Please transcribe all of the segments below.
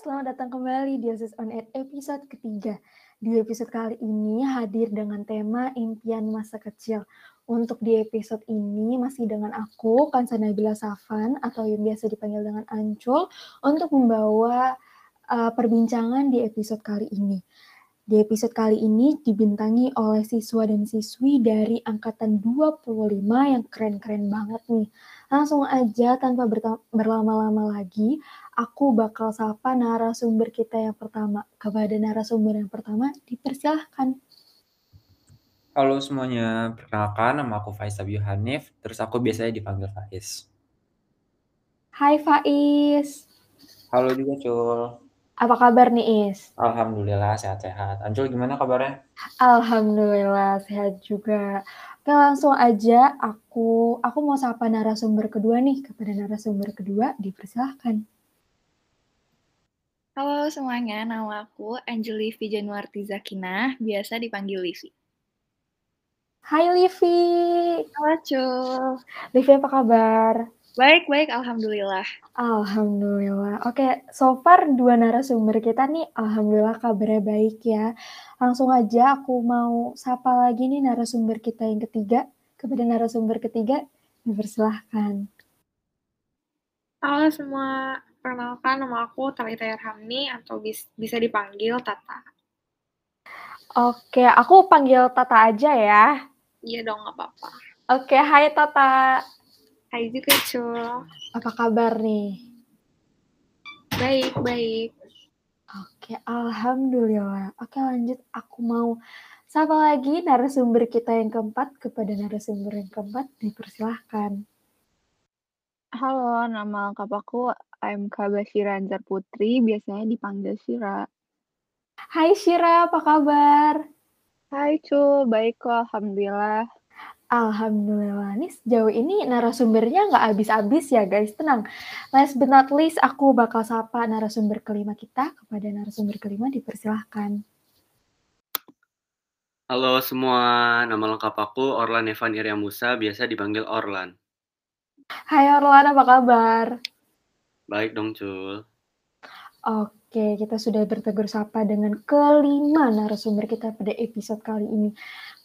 selamat datang kembali di Osis On Air episode ketiga. Di episode kali ini hadir dengan tema impian masa kecil. Untuk di episode ini masih dengan aku, Kansa Nabila Safan, atau yang biasa dipanggil dengan Ancul, untuk membawa uh, perbincangan di episode kali ini. Di episode kali ini dibintangi oleh siswa dan siswi dari angkatan 25 yang keren-keren banget nih. Langsung aja tanpa berlama-lama lagi, aku bakal sapa narasumber kita yang pertama. Kepada narasumber yang pertama, dipersilahkan. Halo semuanya, perkenalkan nama aku Faiz Abiy Hanif, terus aku biasanya dipanggil Faiz. Hai Faiz. Halo juga Cul. Apa kabar nih Is? Alhamdulillah sehat-sehat. Ancul gimana kabarnya? Alhamdulillah sehat juga. Oke langsung aja aku aku mau sapa narasumber kedua nih kepada narasumber kedua dipersilahkan. Halo semuanya, nama aku Angelivi Januarti Zakina, biasa dipanggil Livi. Hai Livi. Halo Cul. Livi apa kabar? Baik, baik, alhamdulillah. Alhamdulillah. Oke, so far dua narasumber kita nih, alhamdulillah kabarnya baik ya. Langsung aja aku mau sapa lagi nih narasumber kita yang ketiga. Kepada narasumber ketiga, dipersilahkan. Halo semua, perkenalkan nama aku Talita Yarhamni atau bis bisa dipanggil Tata. Oke, aku panggil Tata aja ya. Iya dong, nggak apa-apa. Oke, hai Tata. Hai juga, Cul. Apa kabar nih? Baik, baik. Oke, alhamdulillah. Oke, lanjut. Aku mau sapa lagi narasumber kita yang keempat kepada narasumber yang keempat. Dipersilahkan. Halo, nama lengkap aku AMK Basyira Anjar Putri, biasanya dipanggil Syira. Hai Syira, apa kabar? Hai Cul, baik kok, Alhamdulillah. Alhamdulillah, nih sejauh ini narasumbernya nggak habis-habis ya guys, tenang. Last but not least, aku bakal sapa narasumber kelima kita. Kepada narasumber kelima dipersilahkan. Halo semua, nama lengkap aku Orlan Evan Irya Musa, biasa dipanggil Orlan. Hai Orlan, apa kabar? Baik dong, Cul. Oke, kita sudah bertegur sapa dengan kelima narasumber kita pada episode kali ini.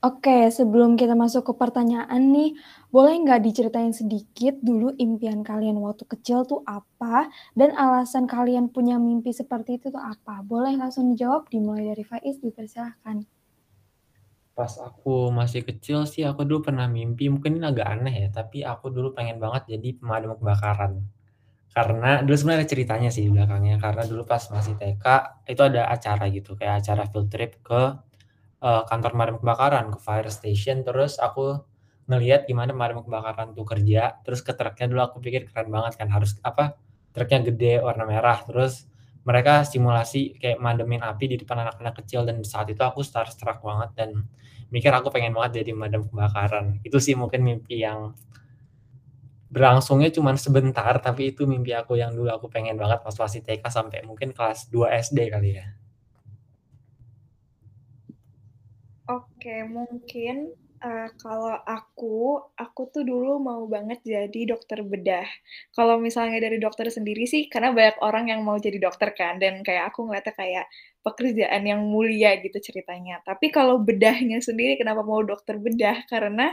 Oke, sebelum kita masuk ke pertanyaan nih, boleh nggak diceritain sedikit dulu impian kalian waktu kecil tuh apa, dan alasan kalian punya mimpi seperti itu tuh apa? Boleh langsung dijawab, dimulai dari Faiz, dipersilahkan. Pas aku masih kecil sih, aku dulu pernah mimpi, mungkin ini agak aneh ya, tapi aku dulu pengen banget jadi pemadam kebakaran. Karena dulu sebenarnya ceritanya sih belakangnya, karena dulu pas masih TK, itu ada acara gitu, kayak acara field trip ke uh, kantor pemadam kebakaran, ke fire station, terus aku ngelihat gimana pemadam kebakaran tuh kerja, terus ke truknya dulu aku pikir keren banget kan, harus apa, truknya gede warna merah, terus mereka simulasi kayak mademin api di depan anak-anak kecil. Dan saat itu aku starstruck banget. Dan mikir aku pengen banget jadi pemadam kebakaran. Itu sih mungkin mimpi yang berlangsungnya cuma sebentar, tapi itu mimpi aku yang dulu aku pengen banget pas masih TK sampai mungkin kelas 2 SD kali ya. Oke, mungkin, uh, kalau aku, aku tuh dulu mau banget jadi dokter bedah. Kalau misalnya dari dokter sendiri sih, karena banyak orang yang mau jadi dokter kan, dan kayak aku ngeliatnya kayak pekerjaan yang mulia gitu ceritanya. Tapi kalau bedahnya sendiri kenapa mau dokter bedah, karena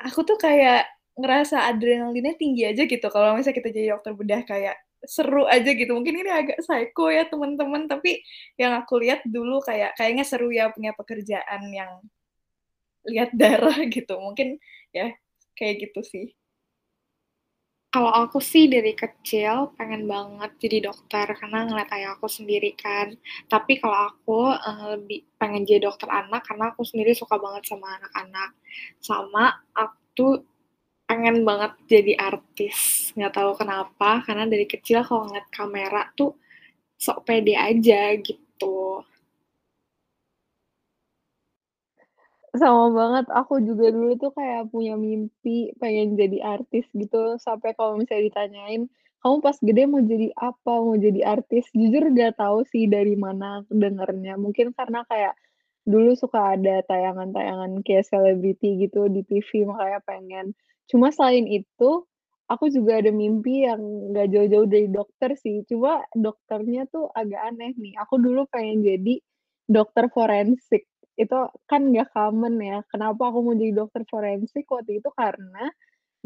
aku tuh kayak ngerasa adrenalinnya tinggi aja gitu kalau misalnya kita jadi dokter bedah, kayak seru aja gitu. Mungkin ini agak psycho ya teman-teman, tapi yang aku lihat dulu kayak kayaknya seru ya punya pekerjaan yang lihat darah gitu. Mungkin ya kayak gitu sih. Kalau aku sih dari kecil pengen banget jadi dokter karena ngeliat ayah aku sendiri kan. Tapi kalau aku uh, lebih pengen jadi dokter anak karena aku sendiri suka banget sama anak-anak. Sama aku pengen banget jadi artis. Nggak tahu kenapa karena dari kecil kalau ngeliat kamera tuh sok pede aja gitu. Sama banget aku juga dulu tuh kayak punya mimpi pengen jadi artis gitu. Sampai kalau misalnya ditanyain kamu pas gede mau jadi apa? Mau jadi artis? Jujur gak tahu sih dari mana dengarnya mungkin karena kayak dulu suka ada tayangan-tayangan kayak selebriti gitu di TV makanya pengen Cuma selain itu, aku juga ada mimpi yang nggak jauh-jauh dari dokter sih, cuma dokternya tuh agak aneh nih. Aku dulu pengen jadi dokter forensik, itu kan nggak common ya. Kenapa aku mau jadi dokter forensik waktu itu? Karena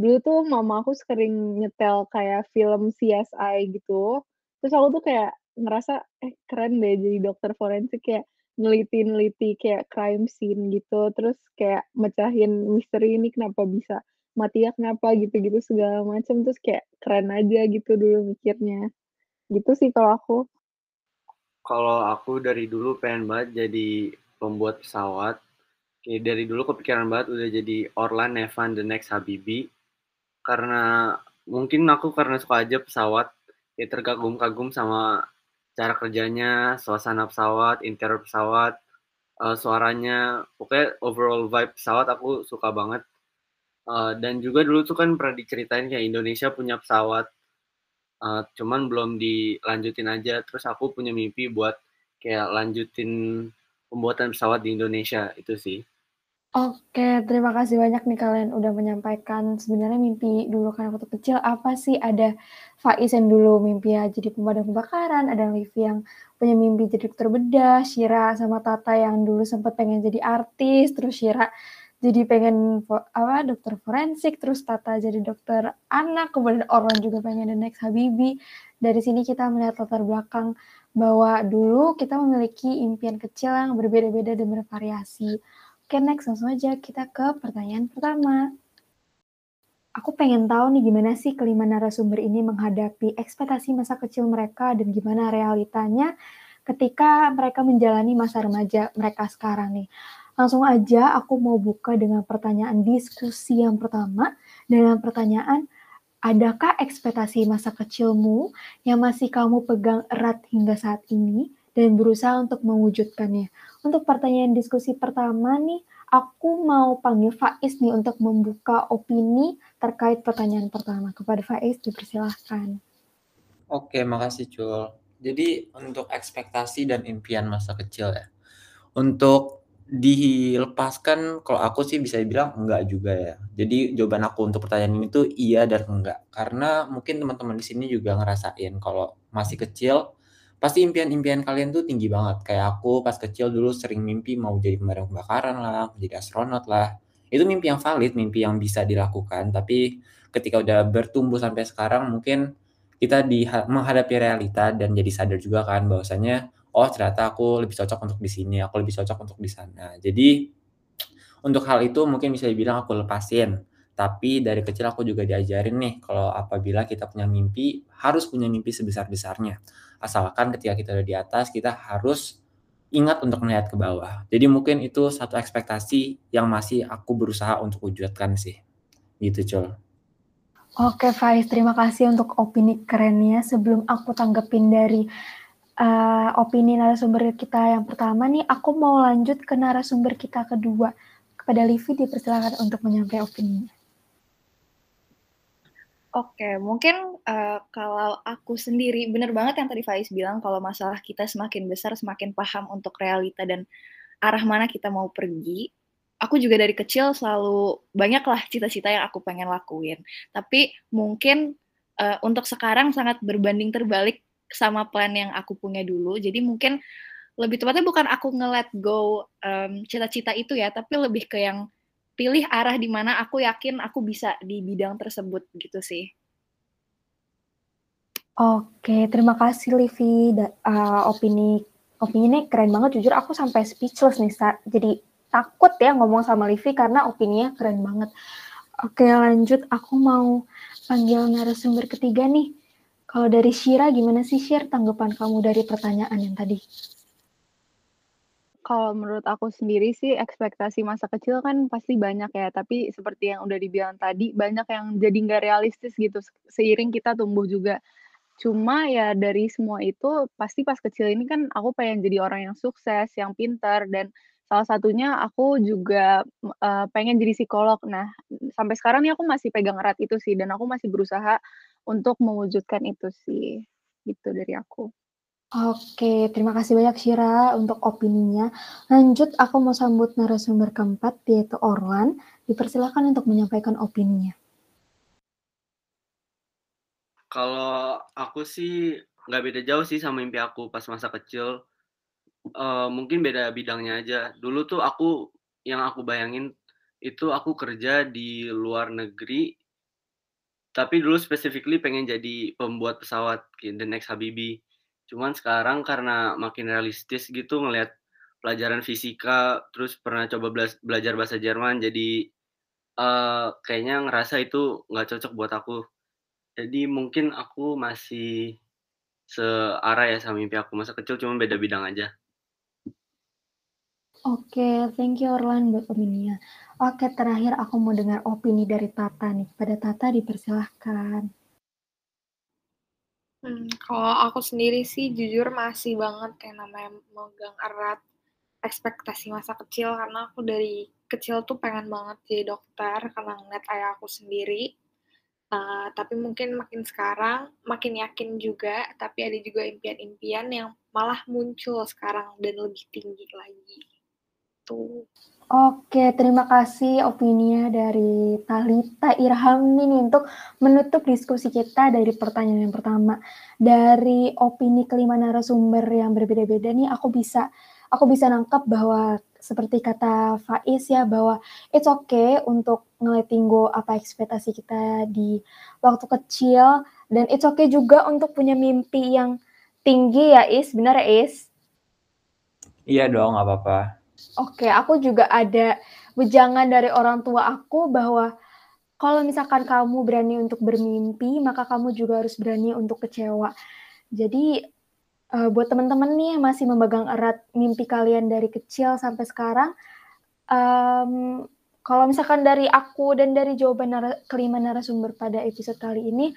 dulu tuh mama aku sering nyetel kayak film CSI gitu, terus aku tuh kayak ngerasa, eh keren deh jadi dokter forensik, kayak neliti-neliti kayak crime scene gitu, terus kayak mecahin misteri ini kenapa bisa matinya kenapa gitu-gitu segala macam, terus kayak keren aja gitu dulu mikirnya. Gitu sih kalau aku. Kalau aku dari dulu pengen banget jadi pembuat pesawat. Kayak dari dulu kepikiran banget udah jadi Orlan Evan the next Habibie. Karena mungkin aku karena suka aja pesawat, kayak terkagum-kagum sama cara kerjanya, suasana pesawat, interior pesawat, uh, suaranya, pokoknya overall vibe pesawat aku suka banget. Uh, dan juga dulu tuh kan pernah diceritain kayak Indonesia punya pesawat, uh, cuman belum dilanjutin aja. Terus aku punya mimpi buat kayak lanjutin pembuatan pesawat di Indonesia itu sih. Oke, terima kasih banyak nih kalian udah menyampaikan sebenarnya mimpi dulu kan waktu kecil apa sih? Ada Faiz yang dulu mimpi ya jadi pemadam kebakaran, ada Livi yang punya mimpi jadi dokter bedah, Shira sama Tata yang dulu sempat pengen jadi artis, terus Shira jadi pengen apa dokter forensik, terus Tata jadi dokter anak, kemudian Orlan juga pengen the next Habibi. Dari sini kita melihat latar belakang bahwa dulu kita memiliki impian kecil yang berbeda-beda dan bervariasi. Oke, next langsung aja kita ke pertanyaan pertama. Aku pengen tahu nih gimana sih kelima narasumber ini menghadapi ekspektasi masa kecil mereka dan gimana realitanya ketika mereka menjalani masa remaja mereka sekarang nih. Langsung aja aku mau buka dengan pertanyaan diskusi yang pertama dengan pertanyaan adakah ekspektasi masa kecilmu yang masih kamu pegang erat hingga saat ini dan berusaha untuk mewujudkannya? Untuk pertanyaan diskusi pertama nih, aku mau panggil Faiz nih untuk membuka opini terkait pertanyaan pertama. Kepada Faiz, dipersilahkan. Oke, makasih Cul. Jadi untuk ekspektasi dan impian masa kecil ya. Untuk dilepaskan kalau aku sih bisa dibilang enggak juga ya. Jadi jawaban aku untuk pertanyaan ini tuh iya dan enggak. Karena mungkin teman-teman di sini juga ngerasain kalau masih kecil pasti impian-impian kalian tuh tinggi banget. Kayak aku pas kecil dulu sering mimpi mau jadi pemadam kebakaran lah, jadi astronot lah. Itu mimpi yang valid, mimpi yang bisa dilakukan. Tapi ketika udah bertumbuh sampai sekarang mungkin kita di menghadapi realita dan jadi sadar juga kan bahwasanya oh ternyata aku lebih cocok untuk di sini, aku lebih cocok untuk di sana. Jadi untuk hal itu mungkin bisa dibilang aku lepasin. Tapi dari kecil aku juga diajarin nih kalau apabila kita punya mimpi harus punya mimpi sebesar-besarnya. Asalkan ketika kita udah di atas kita harus ingat untuk melihat ke bawah. Jadi mungkin itu satu ekspektasi yang masih aku berusaha untuk wujudkan sih. Gitu, Cul. Oke, Faiz, terima kasih untuk opini kerennya. Sebelum aku tanggepin dari uh, opini narasumber kita yang pertama nih, aku mau lanjut ke narasumber kita kedua. Kepada Livi dipersilakan untuk menyampaikan opininya. Oke, mungkin uh, kalau aku sendiri, bener banget yang tadi Faiz bilang, kalau masalah kita semakin besar, semakin paham untuk realita dan arah mana kita mau pergi. Aku juga dari kecil selalu banyaklah cita-cita yang aku pengen lakuin. Tapi mungkin uh, untuk sekarang sangat berbanding terbalik sama plan yang aku punya dulu. Jadi mungkin lebih tepatnya bukan aku nge-let go um, cita-cita itu ya, tapi lebih ke yang pilih arah di mana aku yakin aku bisa di bidang tersebut gitu sih. Oke, terima kasih Livi. Uh, opini opini keren banget. Jujur aku sampai speechless nih. Sa jadi takut ya ngomong sama Livi karena opininya keren banget. Oke, lanjut. Aku mau panggil narasumber ketiga nih. Kalau dari Shira, gimana sih Shir tanggapan kamu dari pertanyaan yang tadi? kalau menurut aku sendiri sih ekspektasi masa kecil kan pasti banyak ya, tapi seperti yang udah dibilang tadi, banyak yang jadi nggak realistis gitu seiring kita tumbuh juga. Cuma ya dari semua itu pasti pas kecil ini kan aku pengen jadi orang yang sukses, yang pintar dan salah satunya aku juga, uh, pengen jadi psikolog. Nah, sampai sekarang nih aku masih pegang erat itu sih dan aku masih berusaha untuk mewujudkan itu sih, gitu dari aku. Oke, terima kasih banyak Shira untuk opininya. Lanjut, aku mau sambut narasumber keempat, yaitu Orlan. Dipersilakan untuk menyampaikan opininya. Kalau aku sih nggak beda jauh sih sama mimpi aku pas masa kecil. Uh, mungkin beda bidangnya aja. Dulu tuh aku yang aku bayangin itu aku kerja di luar negeri. Tapi dulu specifically pengen jadi pembuat pesawat the next Habibie. Cuman sekarang karena makin realistis gitu ngelihat pelajaran fisika, terus pernah coba belajar bahasa Jerman, jadi uh, kayaknya ngerasa itu nggak cocok buat aku. Jadi mungkin aku masih searah ya sama mimpi aku masa kecil, cuma beda bidang aja. Oke, thank you Orlan buat. Oke, terakhir aku mau dengar opini dari Tata nih. Pada Tata dipersilahkan. Hmm, kalau aku sendiri sih jujur masih banget yang namanya megang erat ekspektasi masa kecil karena aku dari kecil tuh pengen banget jadi dokter karena ngeliat ayah aku sendiri. Uh, tapi mungkin makin sekarang makin yakin juga, tapi ada juga impian-impian yang malah muncul sekarang dan lebih tinggi lagi gitu. Oke, terima kasih opininya dari Talita Irham ini untuk menutup diskusi kita dari pertanyaan yang pertama. Dari opini kelima narasumber yang berbeda-beda nih, aku bisa aku bisa nangkap bahwa seperti kata Faiz ya bahwa it's okay untuk ngeliatin go apa ekspektasi kita di waktu kecil dan it's okay juga untuk punya mimpi yang tinggi ya Is, benar ya Is? Iya dong, nggak apa-apa. Oke, aku juga ada wejangan dari orang tua aku bahwa kalau misalkan kamu berani untuk bermimpi, maka kamu juga harus berani untuk kecewa. Jadi uh, buat teman-teman nih yang masih memegang erat mimpi kalian dari kecil sampai sekarang, um, kalau misalkan dari aku dan dari jawaban nara kelima narasumber pada episode kali ini,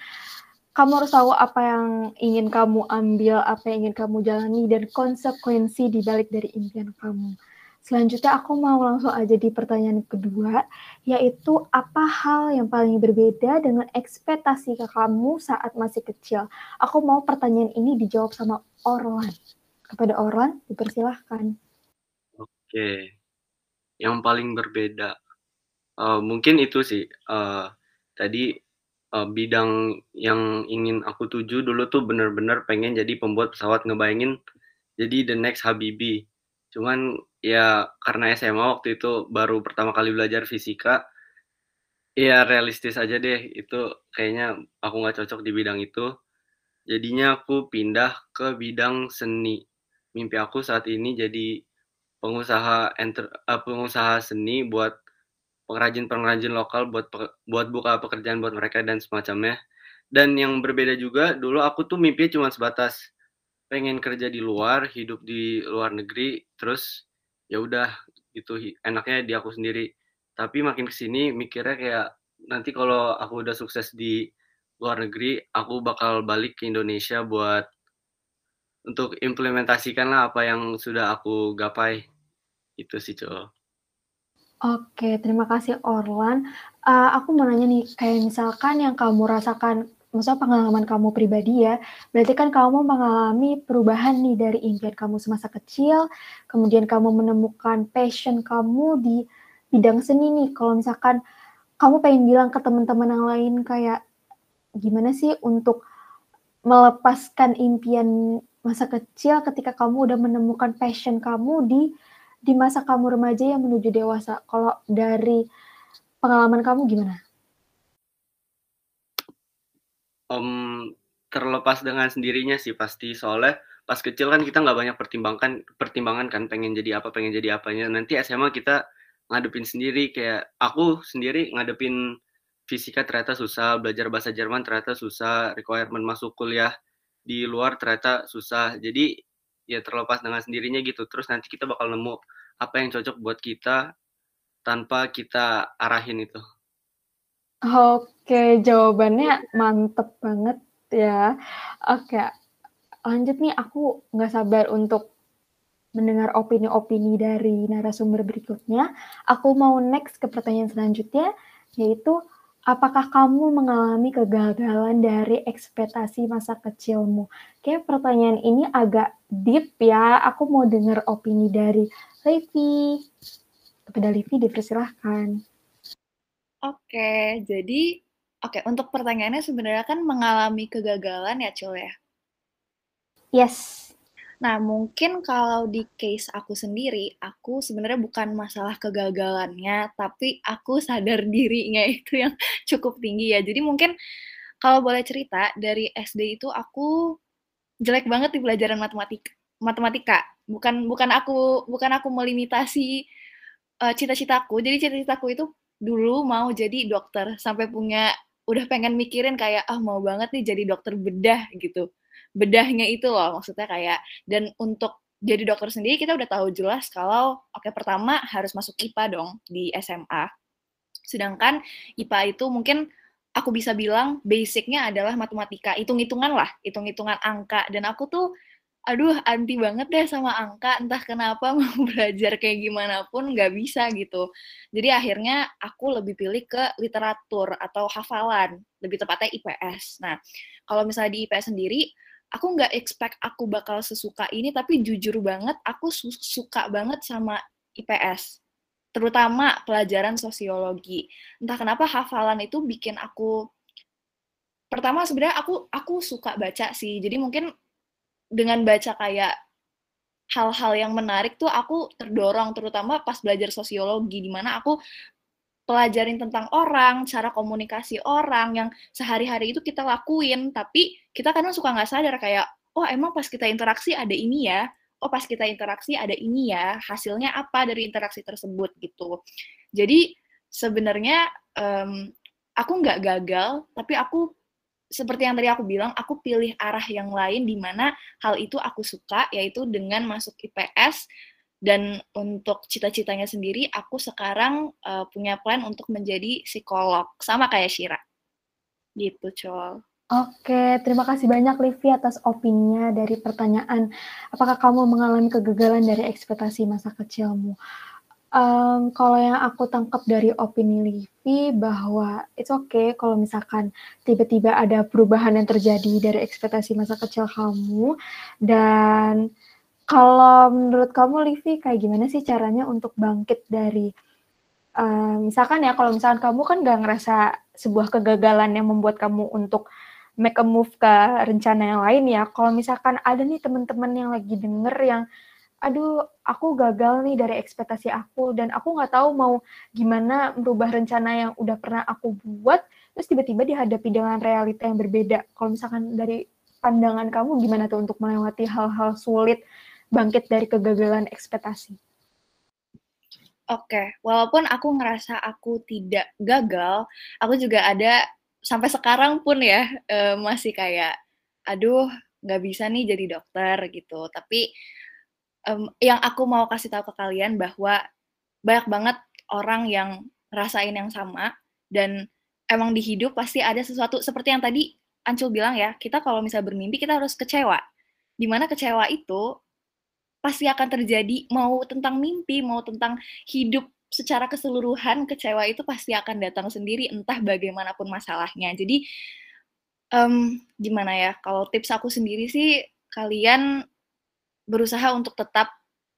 kamu harus tahu apa yang ingin kamu ambil, apa yang ingin kamu jalani, dan konsekuensi dibalik dari impian kamu. Selanjutnya aku mau langsung aja di pertanyaan kedua, yaitu apa hal yang paling berbeda dengan ekspektasi ke kamu saat masih kecil? Aku mau pertanyaan ini dijawab sama Orlan. Kepada Orlan, dipersilahkan. Oke, yang paling berbeda, uh, mungkin itu sih, uh, tadi uh, bidang yang ingin aku tuju dulu tuh bener-bener pengen jadi pembuat pesawat ngebayangin jadi the next Habibie. Cuman ya karena SMA waktu itu baru pertama kali belajar fisika, ya realistis aja deh itu kayaknya aku nggak cocok di bidang itu. Jadinya aku pindah ke bidang seni. Mimpi aku saat ini jadi pengusaha enter, uh, pengusaha seni buat pengrajin-pengrajin lokal buat buat buka pekerjaan buat mereka dan semacamnya. Dan yang berbeda juga dulu aku tuh mimpi cuma sebatas pengen kerja di luar, hidup di luar negeri, terus ya udah gitu. Enaknya di aku sendiri. Tapi makin ke sini mikirnya kayak nanti kalau aku udah sukses di luar negeri aku bakal balik ke Indonesia buat untuk implementasikan lah apa yang sudah aku gapai. Itu sih cowok Oke, terima kasih Orlan. Uh, aku mau nanya nih, kayak misalkan yang kamu rasakan maksudnya pengalaman kamu pribadi ya, berarti kan kamu mengalami perubahan nih dari impian kamu semasa kecil, kemudian kamu menemukan passion kamu di bidang seni nih. Kalau misalkan kamu pengen bilang ke teman-teman yang lain kayak gimana sih untuk melepaskan impian masa kecil ketika kamu udah menemukan passion kamu di di masa kamu remaja yang menuju dewasa. Kalau dari pengalaman kamu gimana? Um, terlepas dengan sendirinya sih pasti. Soalnya pas kecil kan kita nggak banyak pertimbangkan pertimbangan kan pengen jadi apa pengen jadi apanya. Nanti SMA kita ngadepin sendiri kayak aku sendiri ngadepin fisika ternyata susah belajar bahasa Jerman ternyata susah requirement masuk kuliah di luar ternyata susah. Jadi ya terlepas dengan sendirinya gitu. Terus nanti kita bakal nemu apa yang cocok buat kita tanpa kita arahin itu Oke, jawabannya mantep banget ya. Oke, lanjut nih aku nggak sabar untuk mendengar opini-opini dari narasumber berikutnya. Aku mau next ke pertanyaan selanjutnya, yaitu apakah kamu mengalami kegagalan dari ekspektasi masa kecilmu? Kayak pertanyaan ini agak deep ya. Aku mau dengar opini dari Levi. Kepada Levi dipersilahkan. Oke, jadi Oke, untuk pertanyaannya sebenarnya kan mengalami kegagalan ya, Cil ya? Yes. Nah, mungkin kalau di case aku sendiri, aku sebenarnya bukan masalah kegagalannya, tapi aku sadar dirinya itu yang cukup tinggi ya. Jadi mungkin kalau boleh cerita, dari SD itu aku jelek banget di pelajaran matematika. Matematika. Bukan bukan aku bukan aku melimitasi uh, cita-citaku. Jadi cita-citaku itu dulu mau jadi dokter sampai punya udah pengen mikirin kayak ah mau banget nih jadi dokter bedah gitu. Bedahnya itu loh maksudnya kayak dan untuk jadi dokter sendiri kita udah tahu jelas kalau oke okay, pertama harus masuk IPA dong di SMA sedangkan IPA itu mungkin aku bisa bilang basicnya adalah matematika hitung-hitungan lah hitung-hitungan angka. Dan aku tuh aduh anti banget deh sama angka entah kenapa mau belajar kayak gimana pun nggak bisa gitu. Jadi akhirnya aku lebih pilih ke literatur atau hafalan lebih tepatnya IPS nah kalau misalnya di IPS sendiri aku nggak expect aku bakal sesuka ini tapi jujur banget aku su suka banget sama IPS terutama pelajaran sosiologi. Entah kenapa hafalan itu bikin aku pertama sebenarnya aku aku suka baca sih jadi mungkin dengan baca kayak hal-hal yang menarik tuh aku terdorong terutama pas belajar sosiologi di mana aku pelajarin tentang orang, cara komunikasi orang yang sehari-hari itu kita lakuin, tapi kita kadang suka nggak sadar kayak, oh emang pas kita interaksi ada ini ya, oh pas kita interaksi ada ini ya, hasilnya apa dari interaksi tersebut? Gitu. Jadi sebenarnya um, aku nggak gagal, tapi aku seperti yang tadi aku bilang, aku pilih arah yang lain di mana hal itu aku suka, yaitu dengan masuk IPS. Dan untuk cita-citanya sendiri, aku sekarang uh, punya plan untuk menjadi psikolog, sama kayak Shira. Gitu, Col. Oke, terima kasih banyak Livi atas opininya dari pertanyaan. Apakah kamu mengalami kegagalan dari ekspektasi masa kecilmu? Um, kalau yang aku tangkap dari opini Livi bahwa it's okay kalau misalkan tiba-tiba ada perubahan yang terjadi dari ekspektasi masa kecil kamu. Dan kalau menurut kamu Livi kayak gimana sih caranya untuk bangkit dari um, misalkan ya kalau misalkan kamu kan gak ngerasa sebuah kegagalan yang membuat kamu untuk make a move ke rencana yang lain ya. Kalau misalkan ada nih teman-teman yang lagi denger yang aduh aku gagal nih dari ekspektasi aku dan aku nggak tahu mau gimana merubah rencana yang udah pernah aku buat terus tiba-tiba dihadapi dengan realita yang berbeda kalau misalkan dari pandangan kamu gimana tuh untuk melewati hal-hal sulit bangkit dari kegagalan ekspektasi Oke, okay. walaupun aku ngerasa aku tidak gagal, aku juga ada sampai sekarang pun ya uh, masih kayak, aduh nggak bisa nih jadi dokter gitu. Tapi um, yang aku mau kasih tahu ke kalian bahwa banyak banget orang yang rasain yang sama dan emang di hidup pasti ada sesuatu seperti yang tadi Ancul bilang ya, kita kalau misalnya bermimpi kita harus kecewa. Di mana kecewa itu pasti akan terjadi mau tentang mimpi, mau tentang hidup secara keseluruhan, kecewa itu pasti akan datang sendiri entah bagaimanapun masalahnya. Jadi um, gimana ya? Kalau tips aku sendiri sih kalian berusaha untuk tetap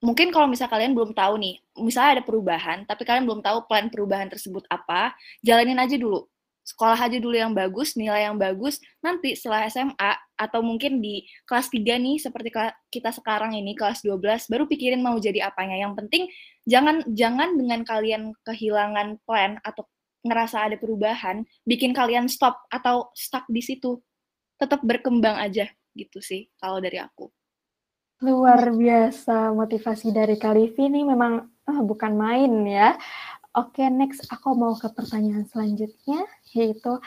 mungkin kalau misal kalian belum tahu nih, misalnya ada perubahan, tapi kalian belum tahu plan perubahan tersebut apa, jalanin aja dulu. Sekolah aja dulu yang bagus, nilai yang bagus, nanti setelah SMA, atau mungkin di kelas 3 nih, seperti kita sekarang ini, kelas 12, baru pikirin mau jadi apanya. Yang penting, jangan jangan dengan kalian kehilangan plan, atau ngerasa ada perubahan, bikin kalian stop atau stuck di situ. Tetap berkembang aja, gitu sih, kalau dari aku. Luar biasa motivasi dari Kalivi ini memang oh, bukan main ya. Oke, next aku mau ke pertanyaan selanjutnya, yaitu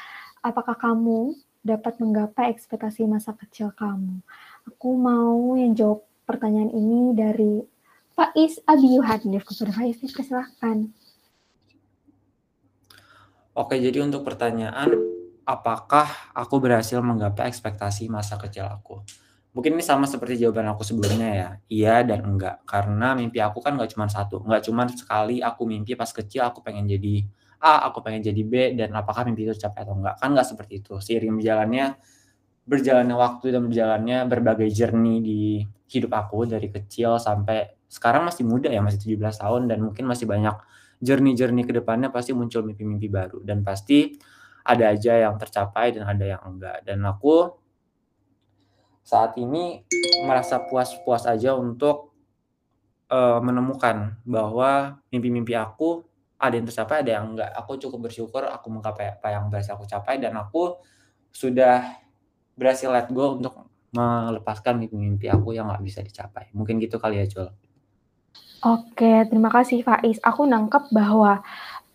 apakah kamu dapat menggapai ekspektasi masa kecil kamu? Aku mau yang jawab pertanyaan ini dari Faiz Abi Yuhanif. Kepada Faiz, silahkan. Oke, jadi untuk pertanyaan, apakah aku berhasil menggapai ekspektasi masa kecil aku? Mungkin ini sama seperti jawaban aku sebelumnya ya, iya dan enggak. Karena mimpi aku kan nggak cuma satu, nggak cuma sekali aku mimpi pas kecil aku pengen jadi A, aku pengen jadi B, dan apakah mimpi itu tercapai atau enggak. Kan nggak seperti itu. Seiring berjalannya, berjalannya waktu dan berjalannya berbagai journey di hidup aku dari kecil sampai sekarang masih muda ya, masih 17 tahun dan mungkin masih banyak journey-journey ke depannya pasti muncul mimpi-mimpi baru dan pasti ada aja yang tercapai dan ada yang enggak. Dan aku saat ini merasa puas-puas aja untuk uh, menemukan bahwa mimpi-mimpi aku ada yang tercapai, ada yang enggak. Aku cukup bersyukur aku menggapai apa yang berhasil aku capai dan aku sudah berhasil let go untuk melepaskan mimpi-mimpi aku yang nggak bisa dicapai. Mungkin gitu kali ya, Jul. Oke, terima kasih Faiz. Aku nangkep bahwa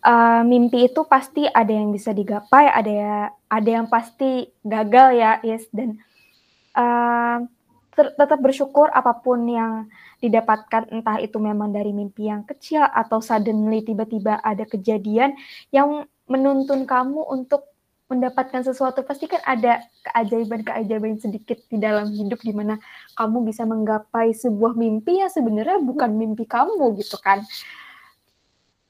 uh, mimpi itu pasti ada yang bisa digapai, ada ya, ada yang pasti gagal ya, Is. Dan uh, tetap bersyukur apa pun yang didapatkan, entah itu memang dari mimpi yang kecil atau suddenly tiba-tiba ada kejadian yang menuntun kamu untuk mendapatkan sesuatu pasti kan ada keajaiban-keajaiban sedikit di dalam hidup di mana kamu bisa menggapai sebuah mimpi yang sebenarnya bukan mimpi kamu gitu kan.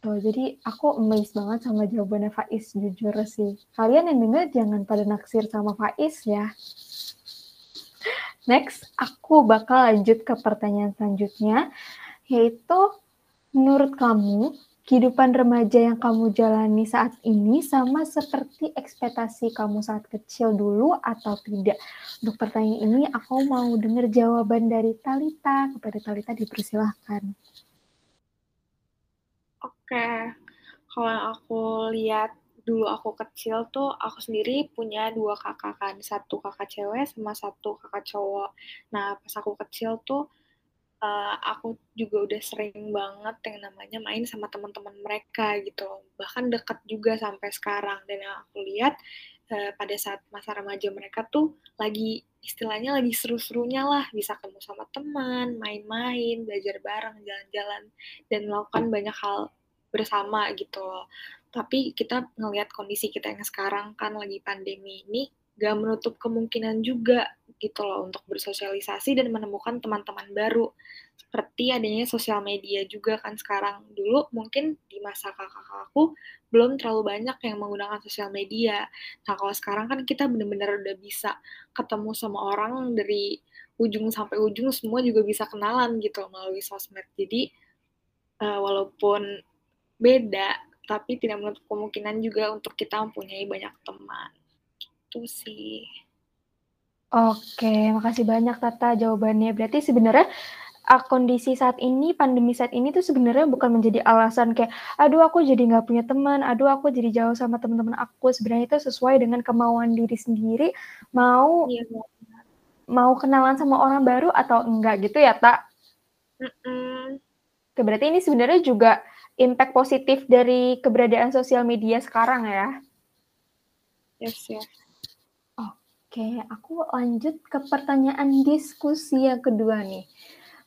Tuh, jadi aku amazed banget sama jawabannya Faiz jujur sih. Kalian yang dengar jangan pada naksir sama Faiz ya. Next, aku bakal lanjut ke pertanyaan selanjutnya, yaitu menurut kamu kehidupan remaja yang kamu jalani saat ini sama seperti ekspektasi kamu saat kecil dulu atau tidak? Untuk pertanyaan ini aku mau dengar jawaban dari Talita. Kepada Talita dipersilahkan. Oke, kalau aku lihat dulu aku kecil tuh aku sendiri punya dua kakak kan, satu kakak cewek sama satu kakak cowok. Nah pas aku kecil tuh uh, aku juga udah sering banget yang namanya main sama teman-teman mereka gitu bahkan dekat juga sampai sekarang. Dan yang aku lihat uh, pada saat masa remaja mereka tuh lagi istilahnya lagi seru-serunya lah. Bisa ketemu sama teman main-main belajar bareng jalan-jalan. Dan melakukan banyak hal bersama gitu tapi kita ngelihat kondisi kita yang sekarang kan lagi pandemi ini gak menutup kemungkinan juga gitu loh untuk bersosialisasi dan menemukan teman-teman baru. Seperti adanya sosial media juga kan sekarang. Dulu mungkin di masa kakak aku belum terlalu banyak yang menggunakan sosial media. Nah kalau sekarang kan kita benar-benar udah bisa ketemu sama orang dari ujung sampai ujung semua juga bisa kenalan gitu melalui sosmed. Jadi uh, walaupun beda tapi tidak menutup kemungkinan juga untuk kita mempunyai banyak teman gitu sih. Oke, makasih banyak Tata jawabannya. Berarti sebenarnya uh, kondisi saat ini, pandemi saat ini tuh sebenarnya bukan menjadi alasan kayak, aduh aku jadi nggak punya teman, aduh aku jadi jauh sama teman-teman aku. Sebenarnya itu sesuai dengan kemauan diri sendiri, mau iya, mau kenalan sama orang baru atau enggak gitu ya, Tak? Mm -mm. berarti ini sebenarnya juga impact positif dari keberadaan sosial media sekarang ya? Yes, yes. Oke, aku lanjut ke pertanyaan diskusi yang kedua nih.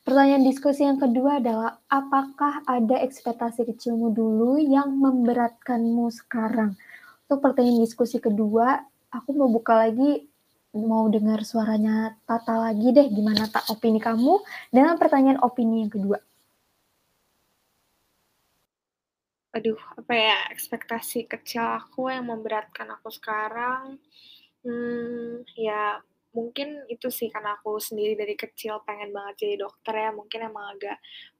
Pertanyaan diskusi yang kedua adalah, apakah ada ekspektasi kecilmu dulu yang memberatkanmu sekarang? Untuk pertanyaan diskusi kedua, aku mau buka lagi, mau dengar suaranya Tata lagi deh, gimana tak opini kamu dengan pertanyaan opini yang kedua. Aduh, apa ya, ekspektasi kecil aku yang memberatkan aku sekarang, Hmm, ya mungkin itu sih karena aku sendiri dari kecil pengen banget jadi dokter ya, mungkin emang agak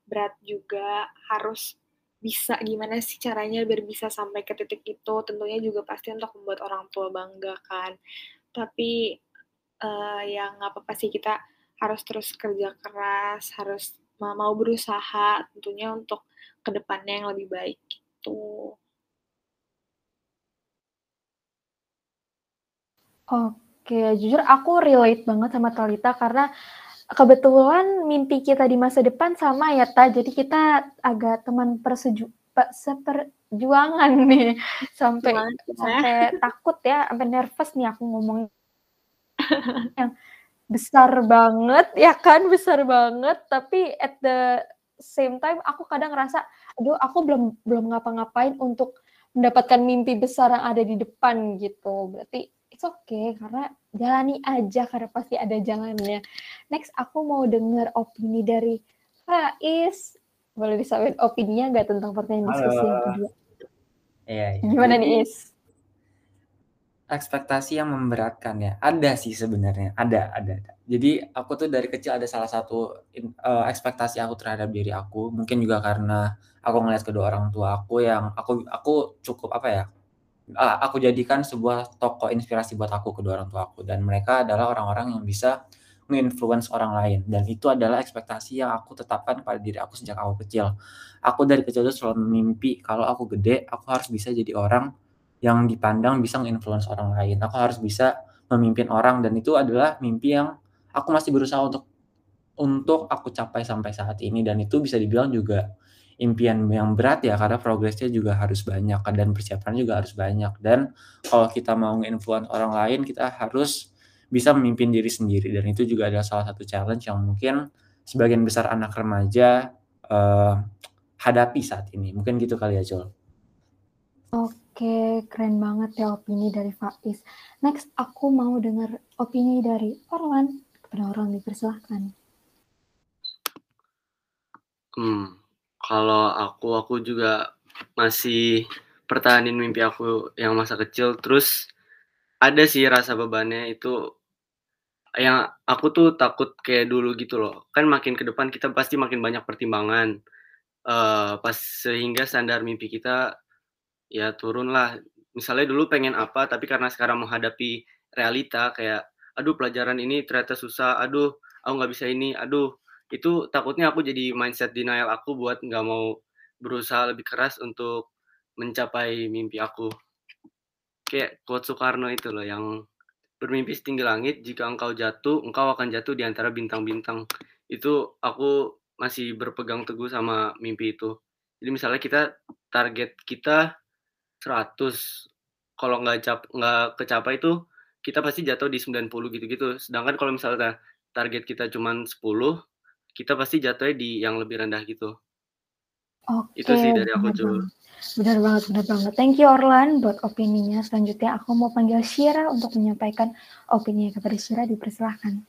berat juga, harus bisa gimana sih caranya biar bisa sampai ke titik itu, tentunya juga pasti untuk membuat orang tua bangga kan. Tapi, uh, ya nggak apa-apa sih kita harus terus kerja keras, harus mau berusaha tentunya untuk ke depannya yang lebih baik gitu. Oke, jujur aku relate banget sama Talita karena kebetulan mimpi kita di masa depan sama ya, Ta. Jadi kita agak teman perseju seperjuangan nih sampai sampai takut ya, sampai nervous nih aku ngomong yang besar banget ya kan, besar banget tapi at the same time aku kadang ngerasa, aduh aku belum belum ngapa-ngapain untuk mendapatkan mimpi besar yang ada di depan gitu. Berarti it's okay karena jalani aja karena pasti ada jalannya. Next aku mau dengar opini dari Faiz. Boleh disampaikan opininya nggak tentang pertanyaan diskusi yang kedua? Iya, iya. Gimana nih Is? Ekspektasi yang memberatkan ya. Ada sih sebenarnya, ada, ada, ada. Jadi aku tuh dari kecil ada salah satu uh, ekspektasi aku terhadap diri aku. Mungkin juga karena aku ngeliat kedua orang tua aku yang aku aku cukup apa ya uh, aku jadikan sebuah tokoh inspirasi buat aku, kedua orang tua aku, dan mereka adalah orang-orang yang bisa nge-influence orang lain dan itu adalah ekspektasi yang aku tetapkan pada diri aku sejak aku kecil. Aku dari kecil itu selalu mimpi kalau aku gede, aku harus bisa jadi orang yang dipandang bisa nge-influence orang lain. Aku harus bisa memimpin orang dan itu adalah mimpi yang aku masih berusaha untuk untuk aku capai sampai saat ini dan itu bisa dibilang juga impian yang berat ya karena progresnya juga harus banyak dan persiapannya juga harus banyak dan kalau kita mau nge-influence orang lain kita harus bisa memimpin diri sendiri dan itu juga adalah salah satu challenge yang mungkin sebagian besar anak remaja uh, hadapi saat ini. Mungkin gitu kali ya, Jol. Oke, keren banget ya opini dari Faiz. Next, aku mau dengar opini dari Orlan. Kepada Orlan dipersilahkan. Hmm, kalau aku, aku juga masih pertahanin mimpi aku yang masa kecil. Terus ada sih rasa bebannya itu yang aku tuh takut kayak dulu gitu loh. Kan makin ke depan kita pasti makin banyak pertimbangan. Uh, pas sehingga standar mimpi kita ya turun lah. Misalnya dulu pengen apa, tapi karena sekarang menghadapi realita kayak, aduh pelajaran ini ternyata susah, aduh aku nggak bisa ini, aduh itu takutnya aku jadi mindset denial aku buat nggak mau berusaha lebih keras untuk mencapai mimpi aku. Kayak quote Soekarno itu loh yang Bermimpi setinggi langit, jika engkau jatuh, engkau akan jatuh di antara bintang-bintang. Itu aku masih berpegang teguh sama mimpi itu. Jadi misalnya kita target kita 100, kalau nggak cap nggak kecapai itu kita pasti jatuh di 90 gitu-gitu. Sedangkan kalau misalnya target kita cuma 10, kita pasti jatuhnya di yang lebih rendah gitu. Oke, Itu sih dari aku, Jul. Benar banget, benar banget. Thank you Orlan buat opininya. Selanjutnya aku mau panggil Shira untuk menyampaikan opini kepada Shira. Dipersilahkan.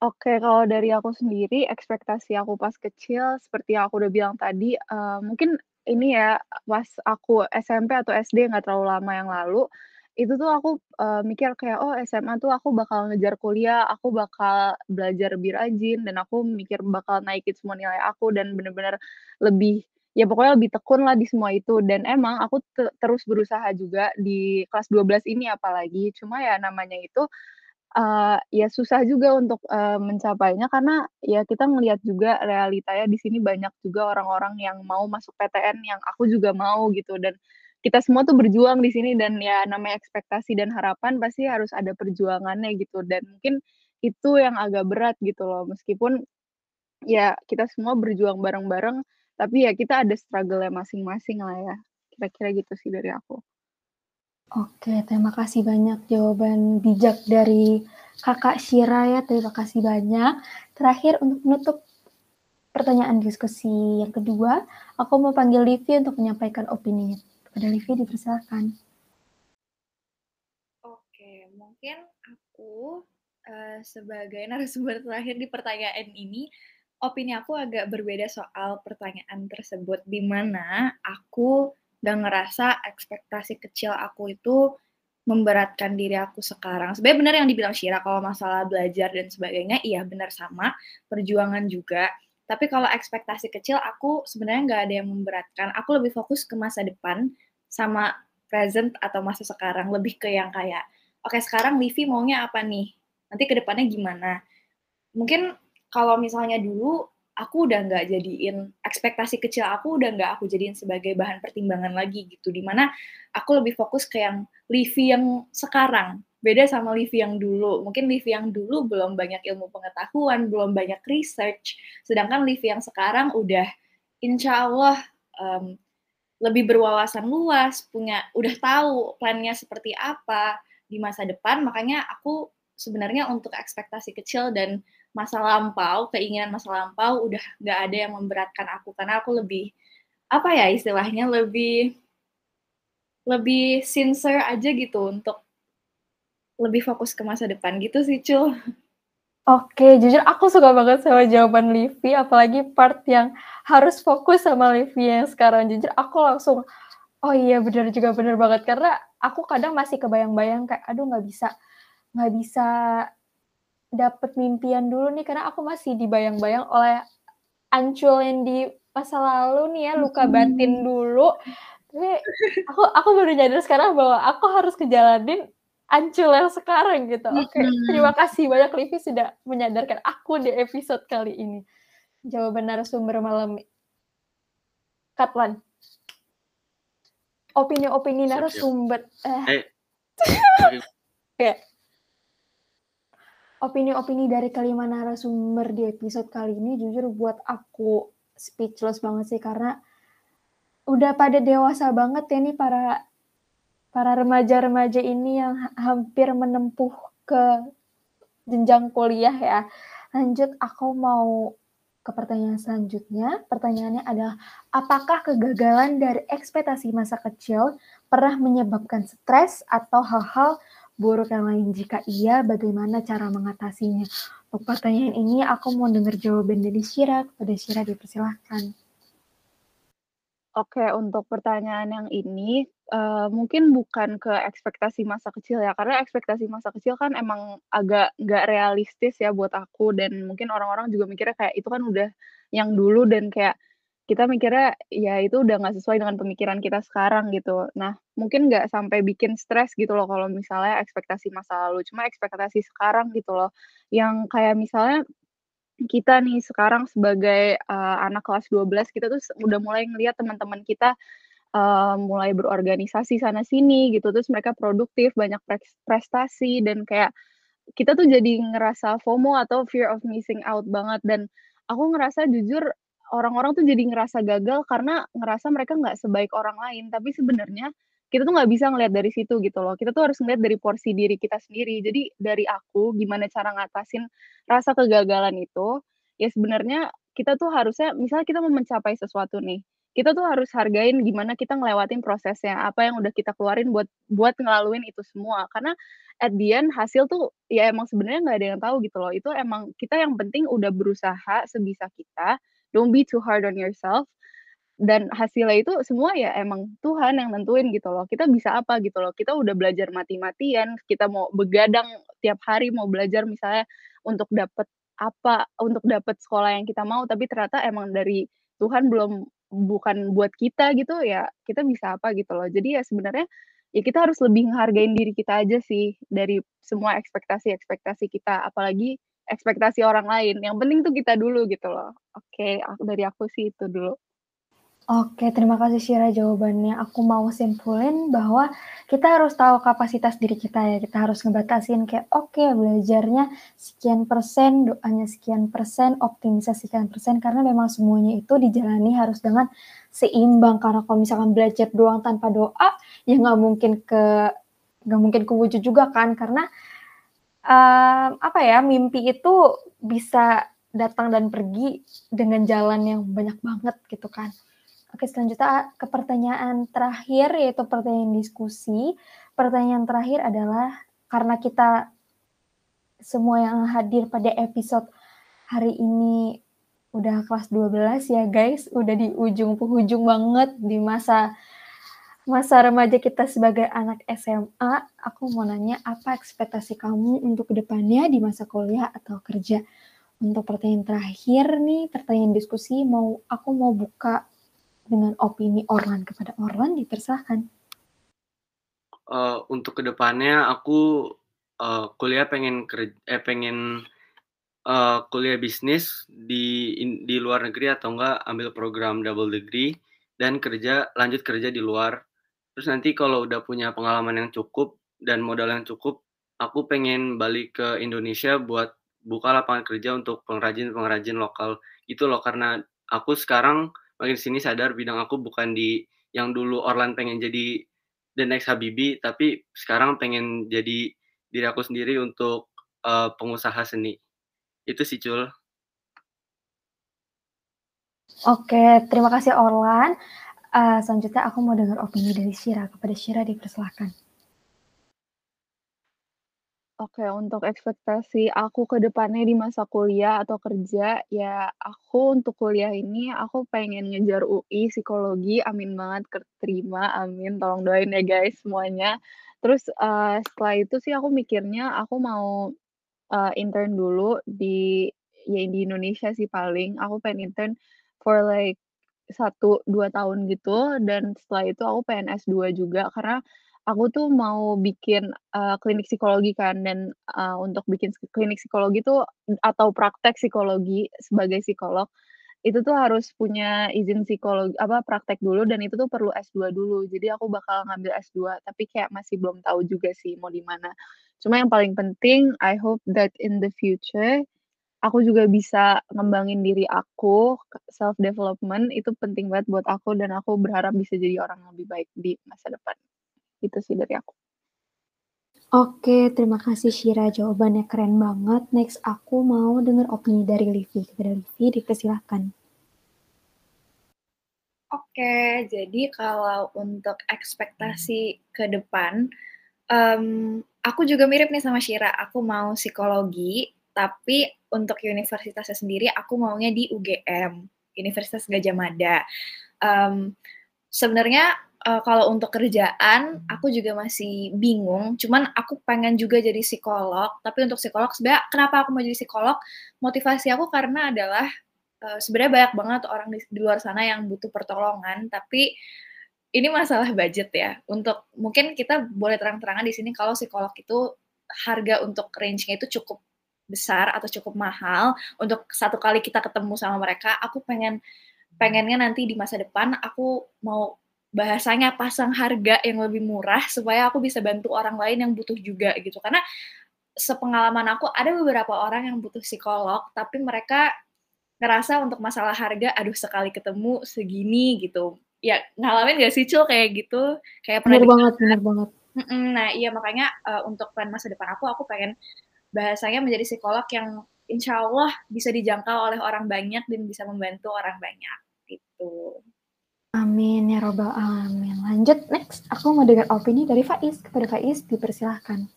Oke, kalau dari aku sendiri, ekspektasi aku pas kecil, seperti yang aku udah bilang tadi, uh, mungkin ini ya, pas aku SMP atau SD nggak terlalu lama yang lalu, itu tuh aku, uh, mikir kayak, "Oh SMA tuh aku bakal ngejar kuliah, aku bakal belajar lebih rajin, dan aku mikir bakal naikin semua nilai aku dan bener-bener lebih ya pokoknya lebih tekun lah di semua itu." Dan emang aku te terus berusaha juga di kelas 12 ini apalagi, cuma ya namanya itu, uh, ya susah juga untuk, uh, mencapainya karena ya kita ngelihat juga realitanya di sini banyak juga orang-orang yang mau masuk PTN yang aku juga mau gitu dan kita semua tuh berjuang di sini dan ya namanya ekspektasi dan harapan pasti harus ada perjuangannya gitu dan mungkin itu yang agak berat gitu loh meskipun ya kita semua berjuang bareng-bareng tapi ya kita ada struggle masing-masing lah ya kira-kira gitu sih dari aku. Oke, terima kasih banyak jawaban bijak dari Kakak Shira ya. Terima kasih banyak. Terakhir untuk menutup pertanyaan diskusi yang kedua, aku mau panggil Livi untuk menyampaikan opini pada Livi dipersilakan. Oke, mungkin aku uh, sebagai narasumber terakhir di pertanyaan ini, opini aku agak berbeda soal pertanyaan tersebut, di mana aku dan ngerasa ekspektasi kecil aku itu memberatkan diri aku sekarang. Sebenarnya benar yang dibilang Shira kalau masalah belajar dan sebagainya, iya benar sama, perjuangan juga. Tapi kalau ekspektasi kecil, aku sebenarnya nggak ada yang memberatkan. Aku lebih fokus ke masa depan sama present atau masa sekarang. Lebih ke yang kayak, oke okay, sekarang Livi maunya apa nih? Nanti ke depannya gimana? Mungkin kalau misalnya dulu, aku udah nggak jadiin ekspektasi kecil aku udah nggak aku jadiin sebagai bahan pertimbangan lagi gitu di mana aku lebih fokus ke yang Livi yang sekarang beda sama Livi yang dulu. Mungkin Livi yang dulu belum banyak ilmu pengetahuan, belum banyak research. Sedangkan Livi yang sekarang udah insya Allah um, lebih berwawasan luas, punya udah tahu plannya seperti apa di masa depan. Makanya aku sebenarnya untuk ekspektasi kecil dan masa lampau, keinginan masa lampau udah nggak ada yang memberatkan aku karena aku lebih apa ya istilahnya lebih lebih sincere aja gitu untuk lebih fokus ke masa depan gitu sih, Cul. Oke, jujur aku suka banget sama jawaban Livi, apalagi part yang harus fokus sama Livi yang sekarang. Jujur aku langsung, oh iya bener juga bener banget karena aku kadang masih kebayang-bayang kayak, aduh nggak bisa, nggak bisa dapet mimpian dulu nih karena aku masih dibayang-bayang oleh ancul yang di masa lalu nih ya luka batin dulu Tapi aku aku baru nyadar sekarang bahwa aku harus ngejalanin Ancul yang sekarang gitu. Oke, terima Mhm. kasih banyak Livi sudah menyadarkan aku di episode kali ini. Jawaban narasumber malam cut one. Opini-opini narasumber eh. Eh. Oke. Opini-opini dari kelima narasumber di episode kali ini jujur buat aku speechless banget sih karena udah pada dewasa banget ya nih para para remaja-remaja ini yang ha- hampir menempuh ke jenjang kuliah ya. Lanjut aku mau ke pertanyaan selanjutnya. Pertanyaannya adalah apakah kegagalan dari ekspektasi masa kecil pernah menyebabkan stres atau hal-hal buruk yang lain? Jika iya, bagaimana cara mengatasinya? Untuk pertanyaan ini aku mau dengar jawaban dari Syira. Kepada Syira dipersilahkan. Oke, untuk pertanyaan yang ini, eee, mungkin bukan ke ekspektasi masa kecil ya, karena ekspektasi masa kecil kan emang agak nggak realistis ya buat aku dan mungkin orang-orang juga mikirnya kayak itu kan udah yang dulu dan kayak kita mikirnya ya itu udah nggak sesuai dengan pemikiran kita sekarang gitu. Nah, mungkin nggak sampai bikin stres gitu loh kalau misalnya ekspektasi masa lalu, cuma ekspektasi sekarang gitu loh, yang kayak misalnya kita nih sekarang sebagai, eee, anak kelas 12 kita tuh udah mulai ngelihat teman-teman kita, eee, mulai berorganisasi sana sini gitu, terus mereka produktif, banyak prestasi dan kayak kita tuh jadi ngerasa FOMO atau fear of missing out banget. Dan aku ngerasa jujur orang-orang tuh jadi ngerasa gagal karena ngerasa mereka nggak sebaik orang lain, tapi sebenarnya kita tuh nggak bisa ngelihat dari situ gitu loh, kita tuh harus ngelihat dari porsi diri kita sendiri. Jadi dari aku gimana cara ngatasin rasa kegagalan itu, ya sebenarnya kita tuh harusnya misalnya kita mau mencapai sesuatu nih, kita tuh harus hargain gimana kita ngelewatin prosesnya, apa yang udah kita keluarin buat buat ngelaluin itu semua. Karena at the end hasil tuh ya emang sebenarnya nggak ada yang tahu gitu loh, itu emang kita yang penting udah berusaha sebisa kita, don't be too hard on yourself, dan hasilnya itu semua ya emang Tuhan yang nentuin gitu loh, kita bisa apa gitu loh, kita udah belajar mati-matian, kita mau begadang tiap hari mau belajar misalnya untuk dapet apa, untuk dapet sekolah yang kita mau, tapi ternyata emang dari Tuhan belum bukan buat kita gitu, ya kita bisa apa gitu loh. Jadi ya sebenarnya, ya kita harus lebih ngehargain diri kita aja sih, dari semua ekspektasi-ekspektasi kita, apalagi ekspektasi orang lain, yang penting tuh kita dulu gitu loh. Oke, ak dari aku sih itu dulu. Oke, terima kasih Syira jawabannya. Aku mau simpulin bahwa kita harus tahu kapasitas diri kita ya, kita harus ngebatasin kayak, oke belajarnya sekian persen, doanya sekian persen, optimisasi sekian persen, karena memang semuanya itu dijalani harus dengan seimbang, karena kalau misalkan belajar doang tanpa doa, ya nggak mungkin ke nggak mungkin kewujud juga kan, karena, mmm, apa ya, mimpi itu bisa datang dan pergi dengan jalan yang banyak banget gitu kan. Oke, selanjutnya ke pertanyaan terakhir, yaitu pertanyaan diskusi. Pertanyaan terakhir adalah karena kita semua yang hadir pada episode hari ini udah kelas 12 ya guys, udah di ujung penghujung banget di masa masa remaja kita sebagai anak SMA. Aku mau nanya, apa ekspektasi kamu untuk ke depannya di masa kuliah atau kerja? Untuk pertanyaan terakhir nih, pertanyaan diskusi, mau aku mau buka dengan opini Orlan. Kepada Orlan dipersilahkan. Eee, untuk ke depannya aku, eee, kuliah pengen ker eh, pengen, eee, kuliah bisnis di in di luar negeri atau enggak ambil program double degree dan kerja lanjut kerja di luar. Terus nanti kalau udah punya pengalaman yang cukup dan modal yang cukup, aku pengen balik ke Indonesia buat buka lapangan kerja untuk pengrajin-pengrajin lokal gitu loh. Karena aku sekarang makin sini sadar bidang aku bukan di yang dulu Orlan pengen jadi the next Habibie, tapi sekarang pengen jadi diri aku sendiri untuk, eee, pengusaha seni. Itu sih, Cul. Oke, terima kasih Orlan. Eee, selanjutnya aku mau dengar opini dari Syira. Kepada Syira dipersilahkan. Oke, untuk ekspektasi aku ke depannya di masa kuliah atau kerja, ya aku untuk kuliah ini aku pengen ngejar UI psikologi, amin banget keterima, amin, tolong doain ya guys semuanya. Terus, eee, setelah itu sih aku mikirnya aku mau, eee, intern dulu di ya di Indonesia sih paling, aku pengen intern for like 1, 2 tahun gitu dan setelah itu aku pengen S2 juga karena aku tuh mau bikin, eee, klinik psikologi kan dan, eee, untuk bikin klinik psikologi tuh atau praktek psikologi sebagai psikolog, itu tuh harus punya izin psikolog apa, praktek dulu dan itu tuh perlu S2 dulu. Jadi aku bakal ngambil S2, tapi kayak masih belum tahu juga sih mau di mana. Cuma yang paling penting, I hope that in the future, aku juga bisa ngembangin diri aku, self development itu penting banget buat aku dan aku berharap bisa jadi orang yang lebih baik di masa depan. Itu sih dari aku. Oke, terima kasih Shira, jawabannya keren banget. Next, aku mau dengar opini dari Livi. Kepada Livi, dipersilahkan. Oke, jadi kalau untuk ekspektasi ke depan, um, aku juga mirip nih sama Shira, aku mau psikologi, tapi untuk universitasnya sendiri aku maunya di UGM, Universitas Gadjah Mada. Um, sebenarnya uh, kalau untuk kerjaan aku juga masih bingung, cuman aku pengen juga jadi psikolog, tapi untuk psikolog sebenarnya kenapa aku mau jadi psikolog? Motivasi aku karena adalah uh, sebenarnya banyak banget orang di, di luar sana yang butuh pertolongan, tapi ini masalah budget ya. Untuk mungkin kita boleh terang-terangan di sini kalau psikolog itu harga untuk range-nya itu cukup besar atau cukup mahal untuk satu kali kita ketemu sama mereka aku pengen pengennya nanti di masa depan aku mau bahasanya pasang harga yang lebih murah supaya aku bisa bantu orang lain yang butuh juga gitu. Karena sepengalaman aku ada beberapa orang yang butuh psikolog tapi mereka ngerasa untuk masalah harga aduh sekali ketemu segini gitu. Ya ngalamin gak sih cul kayak gitu? Kayak bener banget bener banget. Nah iya makanya uh, untuk plan masa depan aku aku pengen bahasanya menjadi psikolog yang insya Allah bisa dijangkau oleh orang banyak dan bisa membantu orang banyak gitu. Amin ya robbal alamin. Lanjut next, aku mau dengar opini dari Faiz. Kepada Faiz dipersilahkan.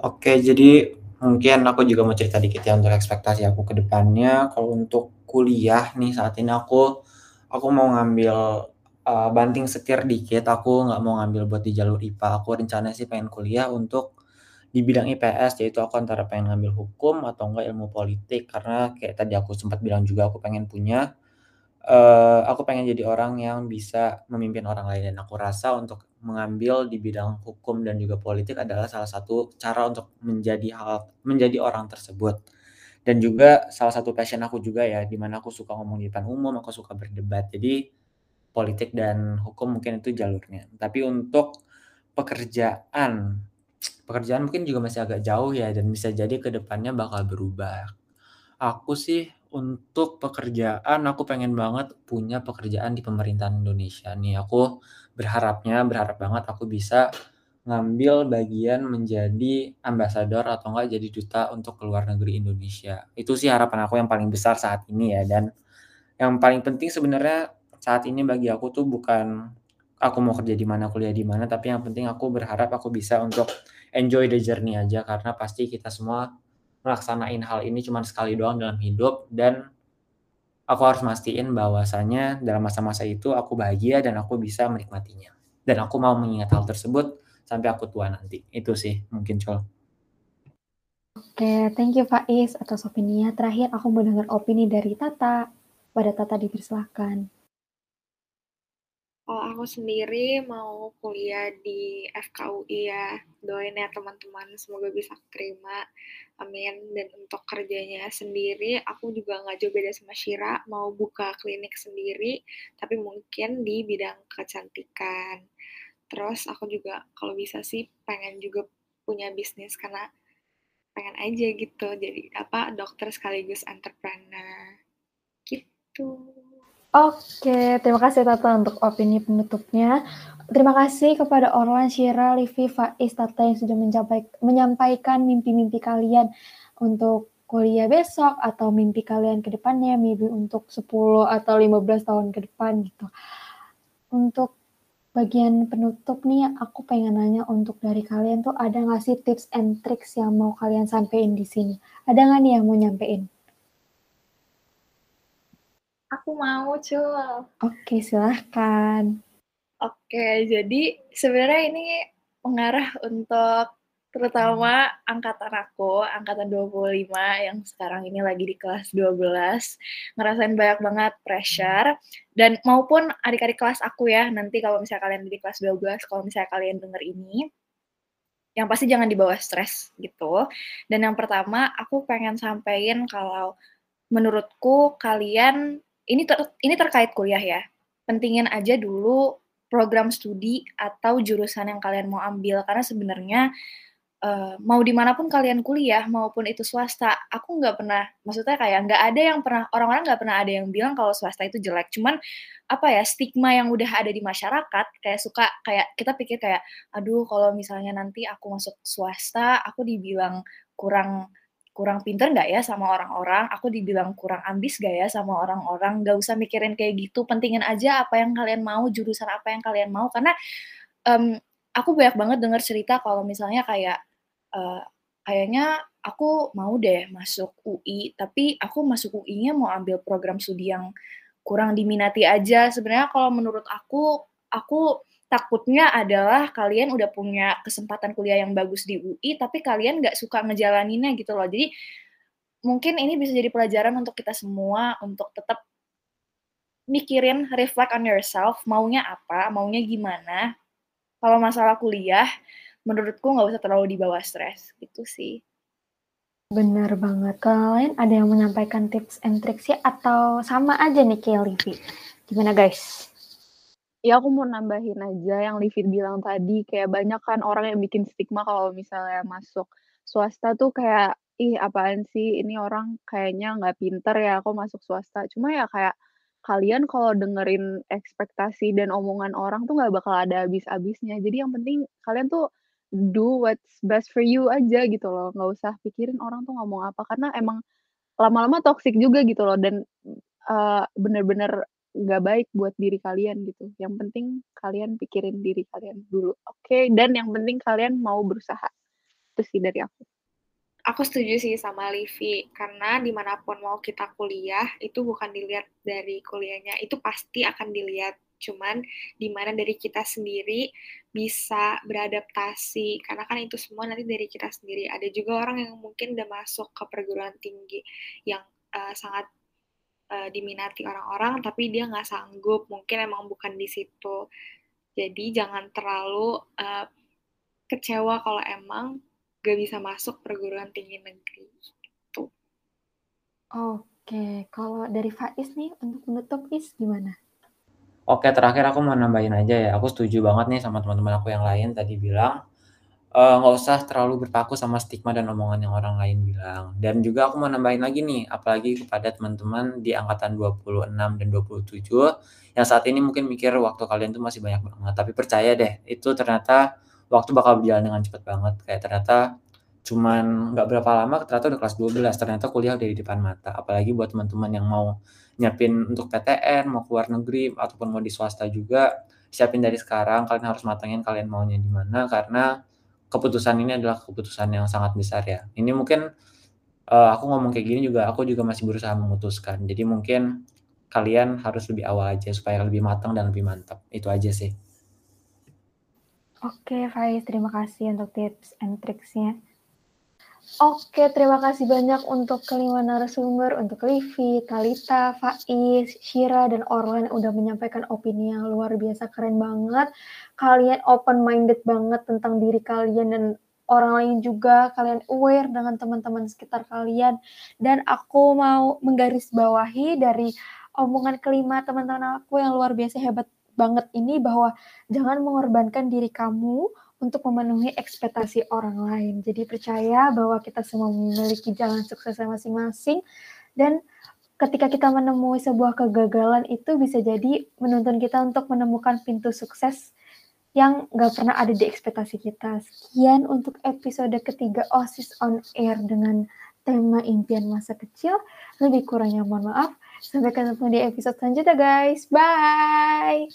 Oke, jadi mungkin aku juga mau cerita dikit ya untuk ekspektasi aku ke depannya. Kalau untuk kuliah nih saat ini aku aku mau ngambil uh, banting setir dikit. Aku nggak mau ngambil buat di jalur IPA. Aku rencananya sih pengen kuliah untuk di bidang IPS yaitu aku antara pengen ngambil hukum atau enggak ilmu politik. Karena kayak tadi aku sempat bilang juga aku pengen punya uh, aku pengen jadi orang yang bisa memimpin orang lain. Dan aku rasa untuk mengambil di bidang hukum dan juga politik adalah salah satu cara untuk menjadi hal menjadi orang tersebut. Dan juga salah satu passion aku juga ya di mana aku suka ngomong di depan umum aku suka berdebat. Jadi politik dan hukum mungkin itu jalurnya. Tapi untuk pekerjaan pekerjaan mungkin juga masih agak jauh ya dan bisa jadi ke depannya bakal berubah. Aku sih untuk pekerjaan aku pengen banget punya pekerjaan di pemerintahan Indonesia nih. Aku berharapnya berharap banget aku bisa ngambil bagian menjadi ambasador atau enggak jadi duta untuk ke luar negeri Indonesia. Itu sih harapan aku yang paling besar saat ini ya dan yang paling penting sebenarnya saat ini bagi aku tuh bukan aku mau kerja di mana, kuliah di mana, tapi yang penting aku berharap aku bisa untuk enjoy the journey aja karena pasti kita semua melaksanain hal ini cuma sekali doang dalam hidup dan aku harus mastiin bahwasanya dalam masa-masa itu aku bahagia dan aku bisa menikmatinya. Dan aku mau mengingat hal tersebut sampai aku tua nanti. Itu sih mungkin Col. Oke, thank you Faiz atas opininya. Terakhir aku mau dengar opini dari Tata. Pada Tata dipersilahkan. Kalau aku sendiri mau kuliah di FKUI ya, doain ya teman-teman, semoga bisa terima, amin. Dan untuk kerjanya sendiri, aku juga nggak jauh beda sama Shira, mau buka klinik sendiri, tapi mungkin di bidang kecantikan. Terus aku juga kalau bisa sih pengen juga punya bisnis karena pengen aja gitu, jadi apa dokter sekaligus entrepreneur gitu. Oke, terima kasih Tata untuk opini penutupnya. Terima kasih kepada Orlan, Shira, Livi, Faiz, Tata yang sudah menyampaikan mimpi-mimpi kalian untuk kuliah besok atau mimpi kalian ke depannya, maybe untuk 10 atau 15 tahun ke depan gitu. Untuk bagian penutup nih, aku pengen nanya untuk dari kalian tuh ada nggak sih tips and tricks yang mau kalian sampaikan di sini? Ada nggak nih yang mau nyampein? Aku mau, Cul. Oke, silahkan. Oke, jadi sebenarnya ini mengarah untuk terutama angkatan aku, angkatan 25 yang sekarang ini lagi di kelas 12, ngerasain banyak banget pressure dan maupun adik-adik kelas aku ya, nanti kalau misalnya kalian di kelas 12, kalau misalnya kalian denger ini, yang pasti jangan dibawa stres gitu. Dan yang pertama, aku pengen sampaikan kalau menurutku kalian ini ter, ini terkait kuliah ya. Pentingin aja dulu program studi atau jurusan yang kalian mau ambil karena sebenarnya uh, mau di mana pun kalian kuliah maupun itu swasta aku nggak pernah maksudnya kayak nggak ada yang pernah orang-orang nggak pernah ada yang bilang kalau swasta itu jelek cuman apa ya stigma yang udah ada di masyarakat kayak suka kayak kita pikir kayak aduh kalau misalnya nanti aku masuk swasta aku dibilang kurang kurang pinter nggak ya sama orang-orang, aku dibilang kurang ambis gak ya sama orang-orang, nggak usah mikirin kayak gitu, pentingin aja apa yang kalian mau, jurusan apa yang kalian mau, karena um, aku banyak banget dengar cerita kalau misalnya kayak uh, kayaknya aku mau deh masuk UI, tapi aku masuk UI-nya mau ambil program studi yang kurang diminati aja. Sebenarnya kalau menurut aku, aku takutnya adalah kalian udah punya kesempatan kuliah yang bagus di UI, tapi kalian nggak suka ngejalaninnya gitu loh. Jadi mungkin ini bisa jadi pelajaran untuk kita semua untuk tetap mikirin, reflect on yourself, maunya apa, maunya gimana. Kalau masalah kuliah, menurutku nggak usah terlalu dibawa stres, gitu sih. Benar banget. Kalau lain ada yang menyampaikan tips and tricks ya atau sama aja nih Livi? Gimana guys? Ya aku mau nambahin aja yang Livin bilang tadi, kayak banyak kan orang yang bikin stigma kalau misalnya masuk swasta tuh kayak, "Ih apaan sih ini orang kayaknya nggak pinter ya kok masuk swasta." Cuma ya kayak kalian kalau dengerin ekspektasi dan omongan orang tuh nggak bakal ada habis-habisnya. Jadi yang penting kalian tuh do what's best for you aja gitu loh, nggak usah pikirin orang tuh ngomong apa, karena emang lama-lama toxic juga gitu loh dan, uh, bener-bener nggak baik buat diri kalian gitu. Yang penting kalian pikirin diri kalian dulu, oke? Okay? Dan yang penting kalian mau berusaha. Itu sih dari aku. Aku setuju sih sama Livi, karena di mana pun mau kita kuliah, itu bukan dilihat dari kuliahnya, itu pasti akan dilihat cuman di mana dari kita sendiri bisa beradaptasi karena kan itu semua nanti dari kita sendiri ada juga orang yang mungkin udah masuk ke perguruan tinggi yang uh, sangat uh, diminati orang-orang tapi dia nggak sanggup mungkin emang bukan di situ jadi jangan terlalu uh, kecewa kalau emang gak bisa masuk perguruan tinggi negeri gitu. Oke, kalau dari Faiz nih untuk menutup is gimana? Oke, terakhir aku mau nambahin aja ya. Aku setuju banget nih sama teman-teman aku yang lain tadi bilang nggak usah terlalu berpaku sama stigma dan omongan yang orang lain bilang. Dan juga aku mau nambahin lagi nih, apalagi kepada teman-teman di angkatan 26 dan 27 yang saat ini mungkin mikir waktu kalian tuh masih banyak banget, tapi percaya deh, itu ternyata waktu bakal berjalan dengan cepat banget. Kayak ternyata cuman nggak berapa lama ternyata udah kelas 12, ternyata kuliah udah di depan mata. Apalagi buat teman-teman yang mau nyiapin untuk PTN, mau keluar negeri ataupun mau di swasta juga, siapin dari sekarang, kalian harus matangin kalian maunya di mana karena keputusan ini adalah keputusan yang sangat besar ya. Ini mungkin uh, aku ngomong kayak gini juga aku juga masih berusaha memutuskan. Jadi mungkin kalian harus lebih awal aja supaya lebih matang dan lebih mantap. Itu aja sih. Oke, Faiz, terima kasih untuk tips and tricksnya. Oke, terima kasih banyak untuk kelima narasumber, untuk Livi, Talita, Faiz, Shira, dan Orlan udah menyampaikan opini yang luar biasa keren banget. Kalian open-minded banget tentang diri kalian dan orang lain juga. Kalian aware dengan teman-teman sekitar kalian. Dan aku mau menggarisbawahi dari omongan kelima teman-teman aku yang luar biasa hebat banget ini bahwa jangan mengorbankan diri kamu untuk memenuhi ekspektasi orang lain. Jadi percaya bahwa kita semua memiliki jalan sukses masing-masing dan ketika kita menemui sebuah kegagalan itu bisa jadi menuntun kita untuk menemukan pintu sukses yang gak pernah ada di ekspektasi kita. Sekian untuk episode ketiga OSIS on Air dengan tema impian masa kecil. Lebih kurangnya mohon maaf. Sampai ketemu di episode selanjutnya guys. Bye!